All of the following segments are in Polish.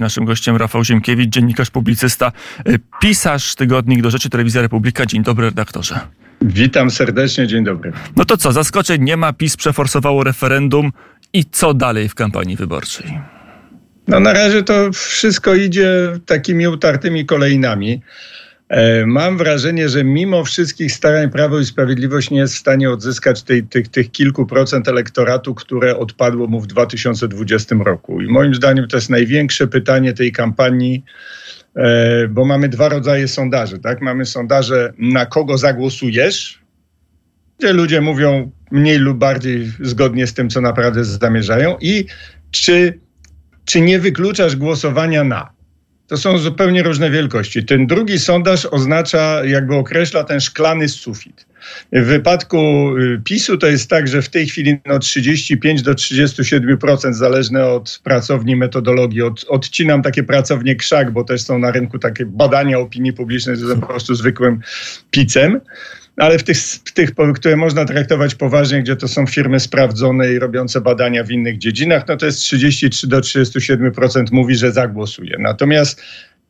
Naszym gościem Rafał Ziemkiewicz, dziennikarz, publicysta, y, pisarz Tygodnik do Rzeczy Telewizja Republika. Dzień dobry, redaktorze. Witam serdecznie, dzień dobry. No to co, zaskoczeń nie ma, PiS przeforsowało referendum i co dalej w kampanii wyborczej? No na razie to wszystko idzie takimi utartymi kolejnami. E, mam wrażenie, że mimo wszystkich starań Prawo i Sprawiedliwość nie jest w stanie odzyskać tej, tych, tych kilku procent elektoratu, które odpadło mu w 2020 roku. I moim zdaniem to jest największe pytanie tej kampanii, e, bo mamy dwa rodzaje sondaży. Tak? Mamy sondaże, na kogo zagłosujesz, gdzie ludzie mówią mniej lub bardziej zgodnie z tym, co naprawdę zamierzają, i czy, czy nie wykluczasz głosowania na. To są zupełnie różne wielkości. Ten drugi sondaż oznacza, jakby określa ten szklany sufit. W wypadku y, PiSu to jest tak, że w tej chwili no 35 do 37% zależne od pracowni metodologii. Od, odcinam takie pracownie krzak, bo też są na rynku takie badania opinii publicznej, to są po prostu zwykłym picem ale w tych, w tych, które można traktować poważnie, gdzie to są firmy sprawdzone i robiące badania w innych dziedzinach, no to jest 33 do 37% mówi, że zagłosuje. Natomiast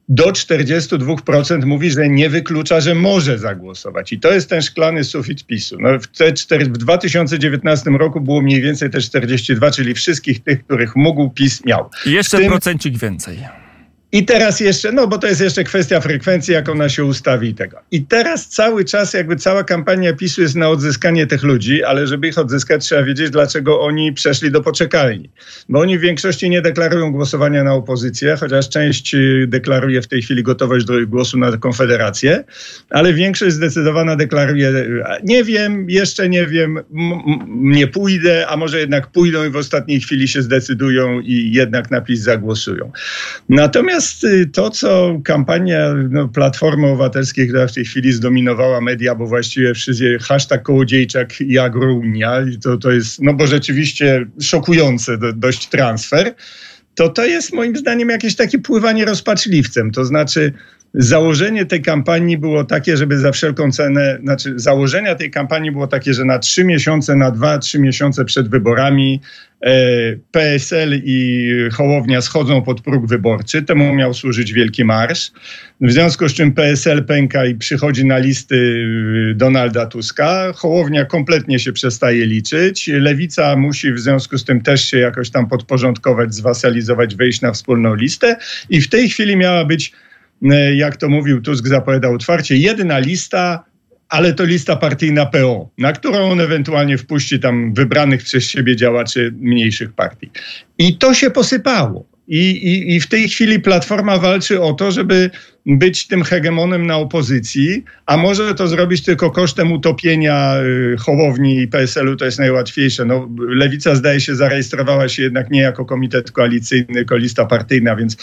do 42% mówi, że nie wyklucza, że może zagłosować. I to jest ten szklany sufit PiSu. No w, te cztery, w 2019 roku było mniej więcej te 42, czyli wszystkich tych, których mógł PiS miał. I jeszcze tym, procencik więcej. I teraz jeszcze, no bo to jest jeszcze kwestia frekwencji, jak ona się ustawi i tego. I teraz cały czas, jakby cała kampania PiSu jest na odzyskanie tych ludzi, ale żeby ich odzyskać, trzeba wiedzieć, dlaczego oni przeszli do poczekalni. Bo oni w większości nie deklarują głosowania na opozycję, chociaż część y, deklaruje w tej chwili gotowość do głosu na Konfederację, ale większość zdecydowana deklaruje, nie wiem, jeszcze nie wiem, nie pójdę, a może jednak pójdą i w ostatniej chwili się zdecydują i jednak na PiS zagłosują. Natomiast Natomiast y, to, co kampania no, Platformy Obywatelskiej, która w tej chwili zdominowała media, bo właściwie wszyscy hashtag kołodziejczak i agrounia, to, to jest, no bo rzeczywiście szokujące do, dość transfer, to to jest moim zdaniem jakieś takie pływanie rozpaczliwcem. To znaczy założenie tej kampanii było takie, żeby za wszelką cenę, znaczy założenia tej kampanii było takie, że na trzy miesiące, na dwa, trzy miesiące przed wyborami e, PSL i Hołownia schodzą pod próg wyborczy. Temu miał służyć Wielki Marsz. W związku z czym PSL pęka i przychodzi na listy y, Donalda Tuska. Hołownia kompletnie się przestaje liczyć. Lewica musi w związku z tym też się jakoś tam podporządkować, zwasalizować, wejść na wspólną listę. I w tej chwili miała być E, jak to mówił Tusk, zapowiadał otwarcie, jedna lista, ale to lista partyjna PO, na którą on ewentualnie wpuści tam wybranych przez siebie działaczy mniejszych partii. I to się posypało. I, i, I w tej chwili Platforma walczy o to, żeby być tym hegemonem na opozycji, a może to zrobić tylko kosztem utopienia y, Hołowni i PSL-u, to jest najłatwiejsze. No, Lewica zdaje się zarejestrowała się jednak nie jako komitet koalicyjny, tylko lista partyjna, więc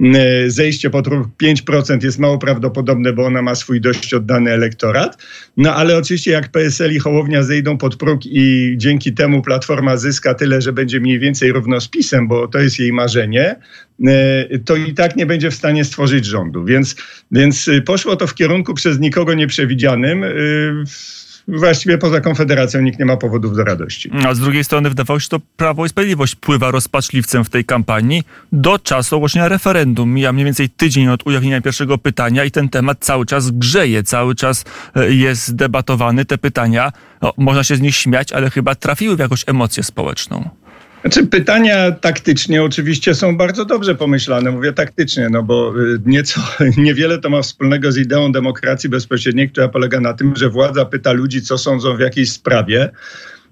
y, zejście pod 5% jest mało prawdopodobne, bo ona ma swój dość oddany elektorat. No ale oczywiście jak PSL i Hołownia zejdą pod próg i dzięki temu Platforma zyska tyle, że będzie mniej więcej równo z PiSem, bo to jest jej marzenie, to i tak nie będzie w stanie stworzyć rządu. Więc więc, y, poszło to w kierunku przez nikogo nieprzewidzianym y, właściwie poza Konfederacją nikt nie ma powodów do radości. A z drugiej strony wydawało się, to Prawo i Sprawiedliwość pływa rozpaczliwcem w tej kampanii do czasu ogłoszenia referendum. Mija mniej więcej tydzień od ujawnienia pierwszego pytania i ten temat cały czas grzeje, cały czas e, jest debatowany. Te pytania, no, można się z nich śmiać, ale chyba trafiły w jakąś emocję społeczną. Znaczy pytania taktycznie oczywiście są bardzo dobrze pomyślane, mówię taktycznie, no bo y, nieco, niewiele to ma wspólnego z ideą demokracji bezpośredniej, która polega na tym, że władza pyta ludzi, co sądzą w jakiejś sprawie,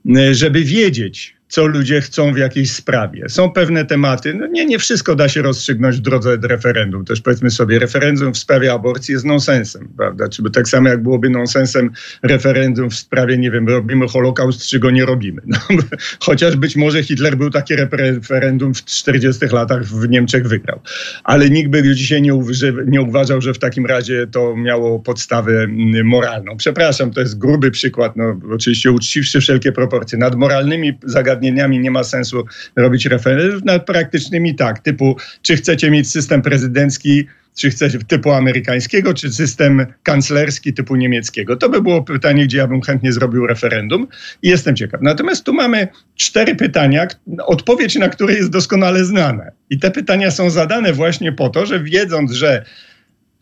y, żeby wiedzieć, co ludzie chcą w jakiejś sprawie. Są pewne tematy, no nie, nie wszystko da się rozstrzygnąć w drodze referendum. Też powiedzmy sobie, referendum w sprawie aborcji jest nonsensem, prawda? Czy tak samo jak byłoby nonsensem referendum w sprawie, nie wiem, robimy Holokaust, czy go nie robimy. No, chociaż być może Hitler był takie referendum w 40 latach w Niemczech wygrał. Ale nikt by dzisiaj nie, nie uważał, że w takim razie to miało podstawę mm, moralną. Przepraszam, to jest gruby przykład, no oczywiście uczciwszy wszelkie proporcje. Nad moralnymi zagadnieniami zagadnieniami nie ma sensu robić referendum, nad praktycznymi tak, typu czy chcecie mieć system prezydencki, czy chcecie typu amerykańskiego, czy system kanclerski typu niemieckiego. To by było pytanie, gdzie ja bym chętnie zrobił referendum i jestem ciekaw. Natomiast tu mamy cztery pytania, odpowiedź na które jest doskonale znane. I te pytania są zadane właśnie po to, że wiedząc, że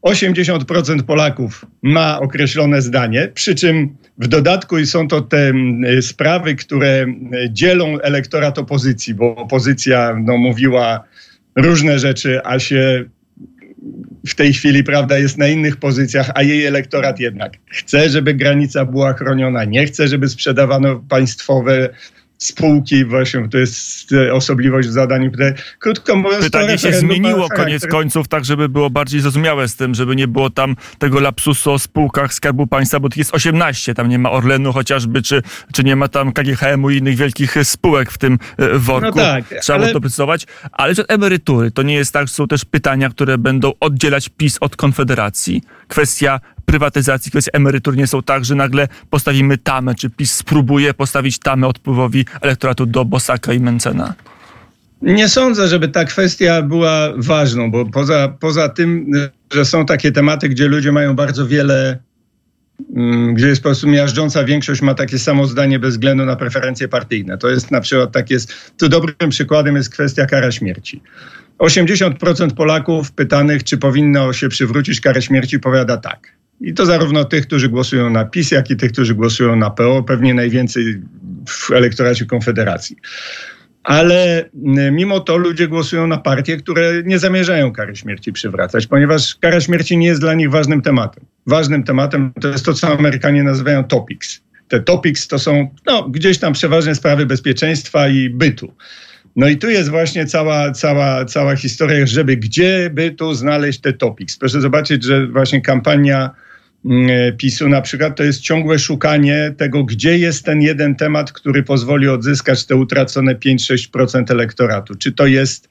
80% Polaków ma określone zdanie, przy czym w dodatku są to te sprawy, które dzielą elektorat opozycji, bo opozycja no, mówiła różne rzeczy, a się w tej chwili, prawda, jest na innych pozycjach, a jej elektorat jednak chce, żeby granica była chroniona, nie chce, żeby sprzedawano państwowe spółki, właśnie to jest osobliwość w zadaniu. Krótko mówiąc, Pytanie się zmieniło koniec końców, tak żeby było bardziej zrozumiałe z tym, żeby nie było tam tego lapsusu o spółkach Skarbu Państwa, bo tych jest 18, tam nie ma Orlenu chociażby, czy, czy nie ma tam KGHM-u i innych wielkich spółek w tym e, worku. No tak, Trzeba ale... to precyzować. Ale że emerytury, to nie jest tak, są też pytania, które będą oddzielać PiS od Konfederacji. Kwestia prywatyzacji, kwestia emerytur nie są tak, że nagle postawimy tamę, czy PiS spróbuje postawić tamę odpływowi elektoratu do Bosaka i Mencena? Nie sądzę, żeby ta kwestia była ważną, bo poza, poza tym, że są takie tematy, gdzie ludzie mają bardzo wiele, mm, gdzie jest po prostu miażdżąca większość ma takie samo zdanie bez względu na preferencje partyjne. To jest na przykład tak jest, tu dobrym przykładem jest kwestia kara śmierci. 80% Polaków pytanych, czy powinno się przywrócić karę śmierci, powiada tak. I to zarówno tych, którzy głosują na PiS, jak i tych, którzy głosują na PO, pewnie najwięcej w elektoracie Konfederacji. Ale mimo to ludzie głosują na partie, które nie zamierzają kary śmierci przywracać, ponieważ kara śmierci nie jest dla nich ważnym tematem. Ważnym tematem to jest to, co Amerykanie nazywają topics. Te topics to są no, gdzieś tam przeważnie sprawy bezpieczeństwa i bytu. No i tu jest właśnie cała, cała, cała historia, żeby gdzie by tu znaleźć te topics. Proszę zobaczyć, że właśnie kampania PiSu na przykład to jest ciągłe szukanie tego, gdzie jest ten jeden temat, który pozwoli odzyskać te utracone 5-6% elektoratu. Czy to jest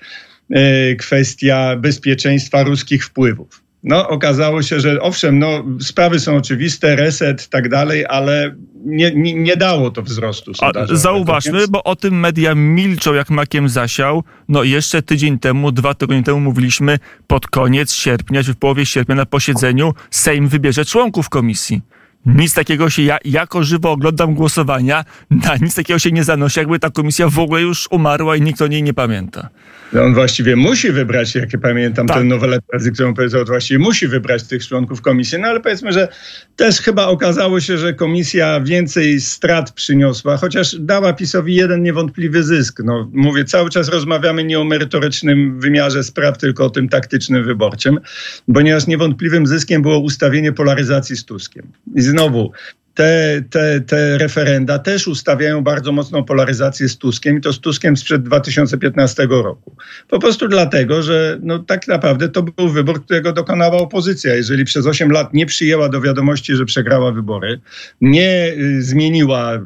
e, kwestia bezpieczeństwa ruskich wpływów. No, okazało się, że owszem, no, sprawy są oczywiste, reset, tak dalej, ale nie, nie, nie dało to wzrostu sondażowego. Zauważmy, więc... bo o tym media milczą jak makiem zasiał. No jeszcze tydzień temu, dwa tygodnie temu mówiliśmy pod koniec sierpnia, czy w połowie sierpnia na posiedzeniu Sejm wybierze członków komisji. Nic takiego się, ja jako żywo oglądam głosowania, na nic takiego się nie zanosi, jakby ta komisja w ogóle już umarła i nikt o niej nie pamięta. No on właściwie musi wybrać, jak pamiętam tak. tę nowelę, którą powiedział, właściwie musi wybrać tych członków komisji, no ale powiedzmy, że też chyba okazało się, że komisja więcej strat przyniosła, chociaż dała PiSowi jeden niewątpliwy zysk. No, mówię, cały czas rozmawiamy nie o merytorycznym wymiarze spraw, tylko o tym taktycznym wyborczym, ponieważ niewątpliwym zyskiem było ustawienie polaryzacji z Tuskiem. I znowu, te, te, te referenda też ustawiają bardzo mocną polaryzację z Tuskiem i to z Tuskiem sprzed 2015 roku. Po prostu dlatego, że no, tak naprawdę to był wybór, którego dokonała opozycja. Jeżeli przez 8 lat nie przyjęła do wiadomości, że przegrała wybory, nie y, zmieniła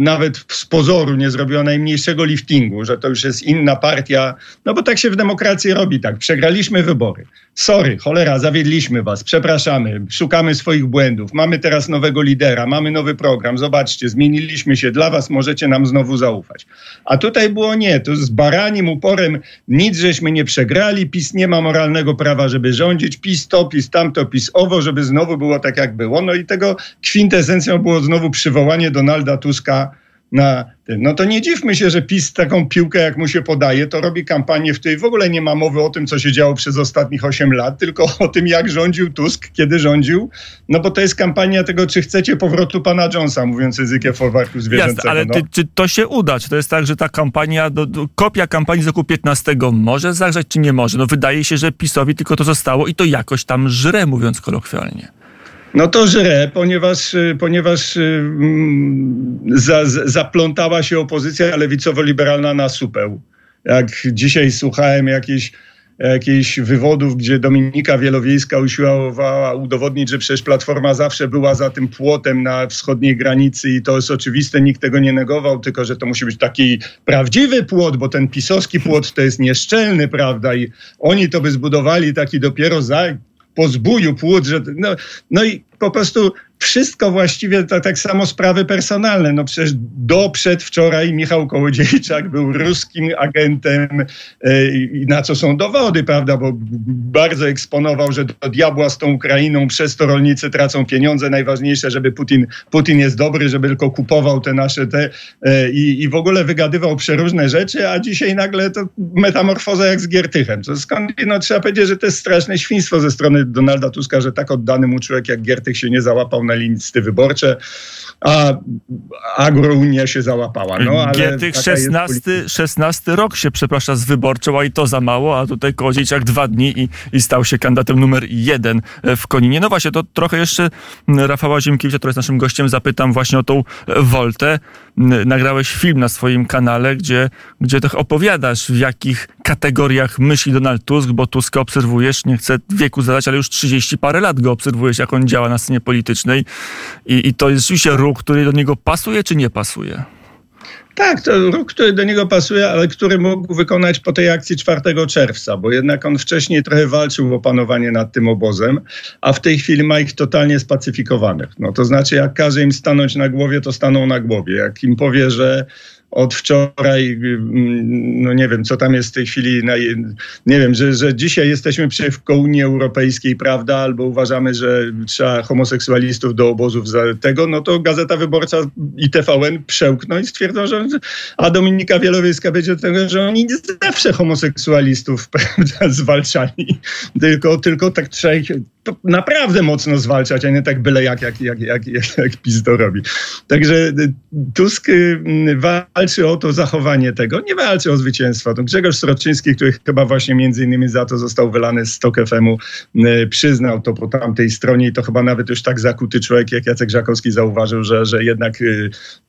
nawet z pozoru nie zrobiła najmniejszego liftingu, że to już jest inna partia, no bo tak się w demokracji robi, tak, przegraliśmy wybory. Sorry, cholera, zawiedliśmy was, przepraszamy, szukamy swoich błędów, mamy teraz nowego lidera, mamy nowy program, zobaczcie, zmieniliśmy się, dla was możecie nam znowu zaufać. A tutaj było nie, to z baranim uporem nic żeśmy nie przegrali, PiS nie ma moralnego prawa, żeby rządzić, PiS to, PiS tamto, PiS owo, żeby znowu było tak jak było. No i tego kwintesencją było znowu przywołanie Donalda Tuska na tym. No to nie dziwmy się, że PiS taką piłkę, jak mu się podaje, to robi kampanię, w której w ogóle nie ma mowy o tym, co się działo przez ostatnich 8 lat, tylko o tym, jak rządził Tusk, kiedy rządził. No bo to jest kampania tego, czy chcecie powrotu pana Jonesa, mówiąc językiem folwarku zwierzęcego. Jasne, ale no. ty, czy to się uda? Czy to jest tak, że ta kampania, do, do, kopia kampanii z roku 15 może zagrzać, czy nie może? No wydaje się, że PiSowi tylko to zostało i to jakoś tam żre, mówiąc kolokwialnie. No to żre, ponieważ, y, ponieważ y, mm, za, zaplątała się opozycja lewicowo-liberalna na supeł. Jak dzisiaj słuchałem jakiejś jakichś wywodów, gdzie Dominika Wielowiejska usiłowała udowodnić, że przecież Platforma zawsze była za tym płotem na wschodniej granicy i to jest oczywiste, nikt tego nie negował, tylko że to musi być taki prawdziwy płot, bo ten pisowski płot to jest nieszczelny, prawda, i oni to by zbudowali taki dopiero za po zbóju płód, że, no, no i po prostu wszystko właściwie to, tak samo sprawy personalne. No przecież do przedwczoraj Michał Kołodziejczak był ruskim agentem e, i na co są dowody, prawda, bo bardzo eksponował, że do diabła z tą Ukrainą, przez to rolnicy tracą pieniądze. Najważniejsze, żeby Putin, Putin jest dobry, żeby tylko kupował te nasze te e, i, i w ogóle wygadywał przeróżne rzeczy, a dzisiaj nagle to metamorfoza jak z Giertychem. To skąd, no trzeba powiedzieć, że to jest straszne świństwo ze strony Donalda Tuska, że tak oddany mu człowiek jak Giertych się nie załapał na listy wyborcze, a agrounia się załapała. No, ale Giertych 16, 16 rok się przeprasza z wyborczą, a i to za mało, a tutaj Kołodziejczak dwa dni i, i stał się kandydatem numer jeden w Koninie. No właśnie, to trochę jeszcze Rafała Ziemkiewicza, który jest naszym gościem, zapytam właśnie o tą Woltę. Nagrałeś film na swoim kanale, gdzie, gdzie tak opowiadasz, w jakich kategoriach myśli Donald Tusk, bo Tusk obserwujesz, nie chcę wieku zadać, ale już 30 parę lat go obserwujesz, jak on działa na scenie politycznej i, i to jest rzeczywiście ruch, który do niego pasuje czy nie pasuje? Tak, to ruch, który do niego pasuje, ale który mógł wykonać po tej akcji 4 czerwca, bo jednak on wcześniej trochę walczył o panowanie nad tym obozem, a w tej chwili ma ich totalnie spacyfikowanych. No to znaczy, jak każe im stanąć na głowie, to staną na głowie. Jak im powie, że od wczoraj, mm, no nie wiem, co tam jest w tej chwili, nie wiem, że, że dzisiaj jesteśmy przeciwko Unii Europejskiej, prawda, albo uważamy, że trzeba homoseksualistów do obozów za tego, no to Gazeta Wyborcza i TVN przełkną i stwierdzą, że a Dominika Wielowiejska będzie tego, że oni nie zawsze homoseksualistów prawda, zwalczali, tylko, tylko tak trzeba ich naprawdę mocno zwalczać, a nie tak byle jak, jak, jak, jak, jak, jak PiS to robi. Także y, Tusk y, walczy o to zachowanie tego, nie walczy o zwycięstwo. To Grzegorz Sroczyński, który chyba właśnie między innymi za to został wylany z Stok FM-u, y, przyznał to po tamtej stronie i to chyba nawet już tak zakuty człowiek jak Jacek Żakowski zauważył, że, że jednak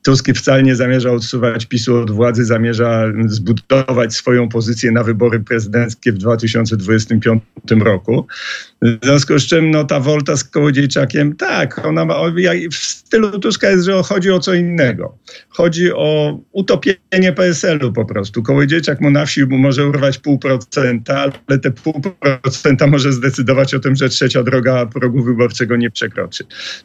Tusk wcale nie zamierza odsuwać PiSu od władzy, zamierza zbudować swoją pozycję na wybory prezydenckie w 2025 roku. W związku z czym no, ta Wolta z Kołodziejczakiem, tak, ona ma, w stylu Tuska jest, że chodzi o co innego. Chodzi o utopienie PSL-u po prostu. Kołodziejczak mu na wsi może urwać pół procenta, ale te pół procenta może zdecydować o tym, że trzecia droga progu wyborczego nie przekroczy.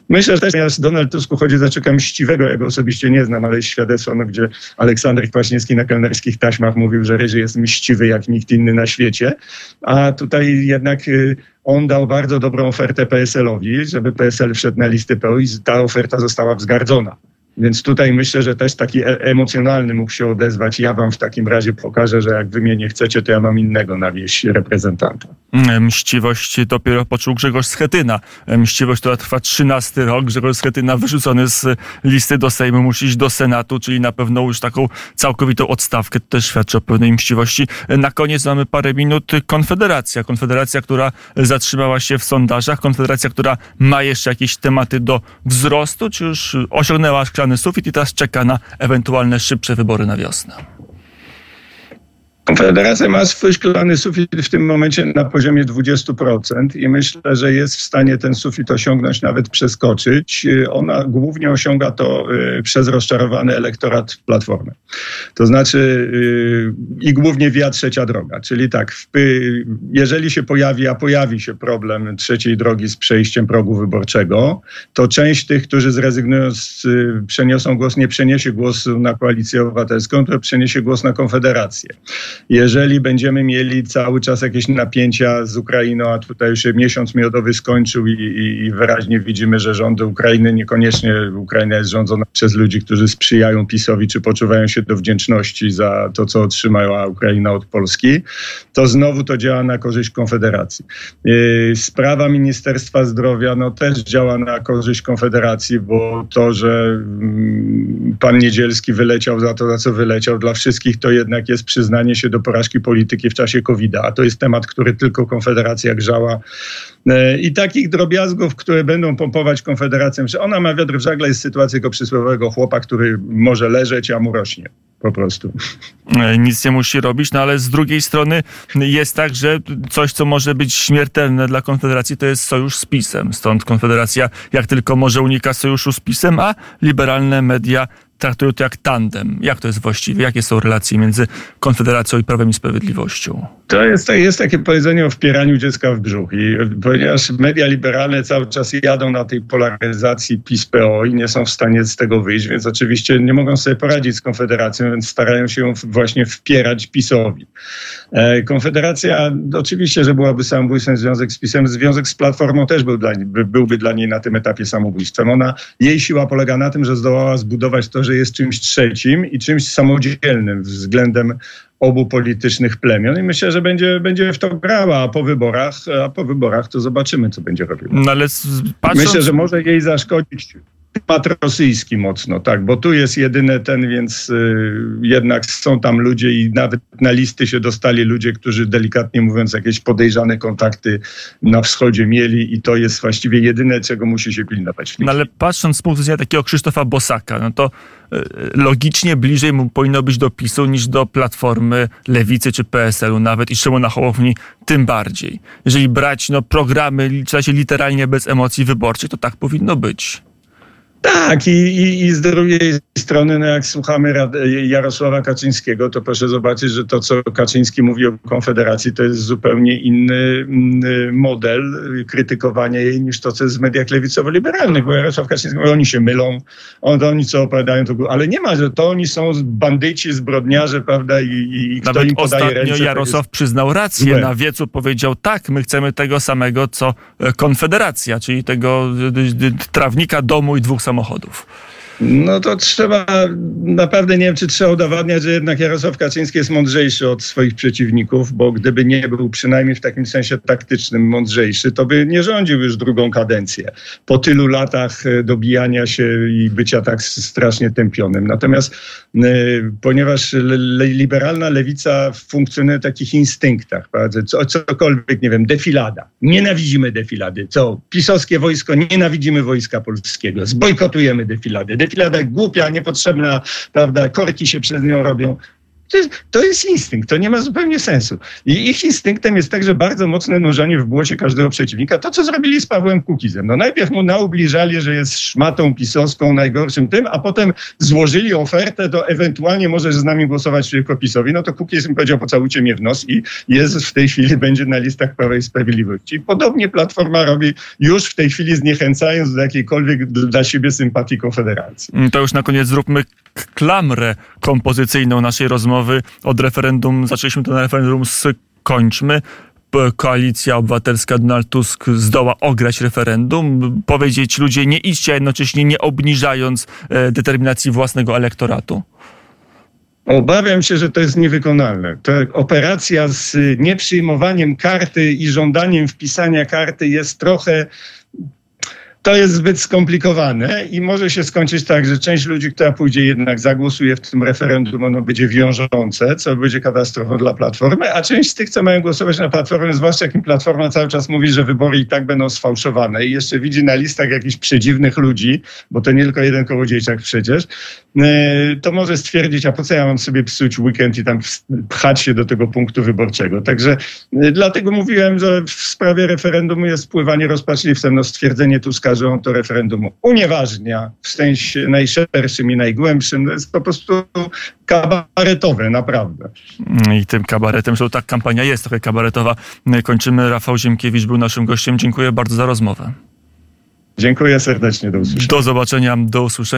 Myślę, że też Donald Tusku chodzi za czeka mściwego, ja go osobiście nie znam, ale jest świadectwo, no, gdzie Aleksander Kwaśniewski na kelnerskich taśmach mówił, że Ryży jest mściwy jak nikt inny na świecie, a tutaj jednak y, on dał bardzo dobrą ofertę PSL-owi, żeby PSL wszedł na listy PO i ta oferta została wzgardzona. Więc tutaj myślę, że też taki e emocjonalny mógł się odezwać. Ja wam w takim razie pokażę, że jak wy mnie nie chcecie, to ja mam innego na wieś reprezentanta. Mściwość dopiero poczuł Grzegorz Schetyna. Mściwość, która trwa 13 rok. Grzegorz Schetyna wyrzucony z listy do Sejmu musi iść do Senatu, czyli na pewno już taką całkowitą odstawkę. To też świadczy o pewnej mściwości. Na koniec mamy parę minut. Konfederacja. Konfederacja, która zatrzymała się w sondażach. Konfederacja, która ma jeszcze jakieś tematy do wzrostu, czy już osiągnęła szklany sufit i teraz czeka na ewentualne szybsze wybory na wiosnę. Konfederacja ma swój szklany sufit w tym momencie na poziomie 20% i myślę, że jest w stanie ten sufit osiągnąć, nawet przeskoczyć. Ona głównie osiąga to y, przez rozczarowany elektorat Platformy. To znaczy y, i głównie via trzecia droga, czyli tak, jeżeli się pojawi, a pojawi się problem trzeciej drogi z przejściem progu wyborczego, to część tych, którzy zrezygnują, z, y, przeniosą głos, nie przeniesie głosu na koalicję obywatelską, to przeniesie głos na Konfederację jeżeli będziemy mieli cały czas jakieś napięcia z Ukrainą, a tutaj już się miesiąc miodowy skończył i, i, i wyraźnie widzimy, że rządy Ukrainy niekoniecznie Ukraina jest rządzona przez ludzi, którzy sprzyjają PiSowi, czy poczuwają się do wdzięczności za to, co otrzymała Ukraina od Polski, to znowu to działa na korzyść Konfederacji. Yy, sprawa Ministerstwa Zdrowia no, też działa na korzyść Konfederacji, bo to, że mm, pan Niedzielski wyleciał za to, za co wyleciał, dla wszystkich to jednak jest przyznanie się do porażki polityki w czasie COVID-a, a to jest temat, który tylko Konfederacja grzała. E, I takich drobiazgów, które będą pompować Konfederację, że ona ma wiatr w żagle, jest sytuacja go przysłowiowego chłopa, który może leżeć, a mu rośnie po prostu. E, nic nie musi robić, no ale z drugiej strony jest tak, że coś, co może być śmiertelne dla Konfederacji, to jest sojusz z PiSem. Stąd Konfederacja jak tylko może unika sojuszu z PiSem, a liberalne media traktują to jak tandem. Jak to jest właściwie? Jakie są relacje między Konfederacją i Prawem i Sprawiedliwością? To jest, to jest takie powiedzenie o wpieraniu dziecka w brzuch. I ponieważ media liberalne cały czas jadą na tej polaryzacji PiS-PO i nie są w stanie z tego wyjść, więc oczywiście nie mogą sobie poradzić z Konfederacją, więc starają się ją właśnie wpierać PiSowi. E, Konfederacja oczywiście, że byłaby samobójstwem związek z PiSem, związek z Platformą też był dla, byłby dla niej na tym etapie samobójstwem. Ona, jej siła polega na tym, że zdołała zbudować to, że jest czymś trzecim i czymś samodzielnym względem obu politycznych plemion i myślę, że będzie, będzie w to grała, a po wyborach, a po wyborach to zobaczymy, co będzie robiła. No ale patrząc... Myślę, że może jej zaszkodzić temat rosyjski mocno, tak, bo tu jest jedyny ten, więc y, jednak są tam ludzie i nawet na listy się dostali ludzie, którzy delikatnie mówiąc jakieś podejrzane kontakty na wschodzie mieli i to jest właściwie jedyne, czego musi się pilnować. No ale patrząc z punktu widzenia takiego Krzysztofa Bosaka, no to y, logicznie bliżej mu powinno być do PiSu niż do Platformy, Lewicy czy PSL-u nawet i Szymona Hołowni tym bardziej. Jeżeli brać no, programy, czyta się literalnie bez emocji wyborczych, to tak powinno być. Tak, i, i, i, z drugiej strony, no jak słuchamy Jarosława Kaczyńskiego, to proszę zobaczyć, że to, co Kaczyński mówi o Konfederacji, to jest zupełnie inny model krytykowania jej niż to, co jest w mediach lewicowo-liberalnych, bo Jarosław Kaczyński mówi, oni się mylą, on, oni co opowiadają, to, ale nie ma, że to oni są bandyci, zbrodniarze, prawda, i, i kto Nawet im podaje ostatnio ręce. Jarosław jest... przyznał rację, złe. na wiecu powiedział, tak, my chcemy tego samego, co Konfederacja, czyli tego trawnika domu i dwóch samochodów. No to trzeba, naprawdę nie wiem, czy trzeba udowadniać, że jednak Jarosław Kaczyński jest mądrzejszy od swoich przeciwników, bo gdyby nie był przynajmniej w takim sensie taktycznym mądrzejszy, to by nie rządził już drugą kadencję. Po tylu latach e, dobijania się i bycia tak strasznie tępionym. Natomiast e, ponieważ liberalna lewica funkcjonuje w takich instynktach, Co, cokolwiek, nie wiem, defilada. Nienawidzimy defilady. Co? Pisowskie wojsko, nienawidzimy wojska polskiego. Zbojkotujemy defilady defilada głupia, niepotrzebna, prawda, korki się przez nią robią. To jest, to jest, instynkt, to nie ma zupełnie sensu. I ich instynktem jest także bardzo mocne nurzenie w błocie każdego przeciwnika. To, co zrobili z Pawłem Kukizem. No najpierw mu naubliżali, że jest szmatą pisowską, najgorszym tym, a potem złożyli ofertę, to ewentualnie możesz z nami głosować przeciwko PiSowi. No to Kukiz im powiedział, pocałujcie mnie w nos i jest w tej chwili, będzie na listach Prawa i Sprawiedliwości. Podobnie Platforma robi już w tej chwili zniechęcając do jakiejkolwiek dla siebie sympatii Konfederacji. To już na koniec zróbmy klamrę kompozycyjną naszej rozmowy. Od referendum, zaczęliśmy to na referendum, skończmy. Koalicja Obywatelska Donald Tusk zdoła ograć referendum, powiedzieć ludzie nie idźcie, a jednocześnie nie obniżając e, determinacji własnego elektoratu? Obawiam się, że to jest niewykonalne. Ta operacja z nieprzyjmowaniem karty i żądaniem wpisania karty jest trochę to jest zbyt skomplikowane i może się skończyć tak, że część ludzi, która pójdzie jednak zagłosuje w tym referendum, ono będzie wiążące, co będzie katastrofą dla Platformy, a część z tych, co mają głosować na Platformę, zwłaszcza jak im Platforma cały czas mówi, że wybory i tak będą sfałszowane i jeszcze widzi na listach jakichś przedziwnych ludzi, bo to nie tylko jeden kołodziejczak przecież, e, to może stwierdzić, a po co ja mam sobie psuć weekend i tam pchać się do tego punktu wyborczego. Także e, dlatego mówiłem, że w sprawie referendum jest spływanie rozpaczliwcem, no stwierdzenie Tuska, że on to referendum unieważnia w sensie najszerszym i najgłębszym. To jest po prostu kabaretowe, naprawdę. I tym kabaretem, że ta kampania jest trochę kabaretowa. Kończymy. Rafał Ziemkiewicz był naszym gościem. Dziękuję bardzo za rozmowę. Dziękuję serdecznie. Do usłyszenia. Do zobaczenia. Do usłyszenia.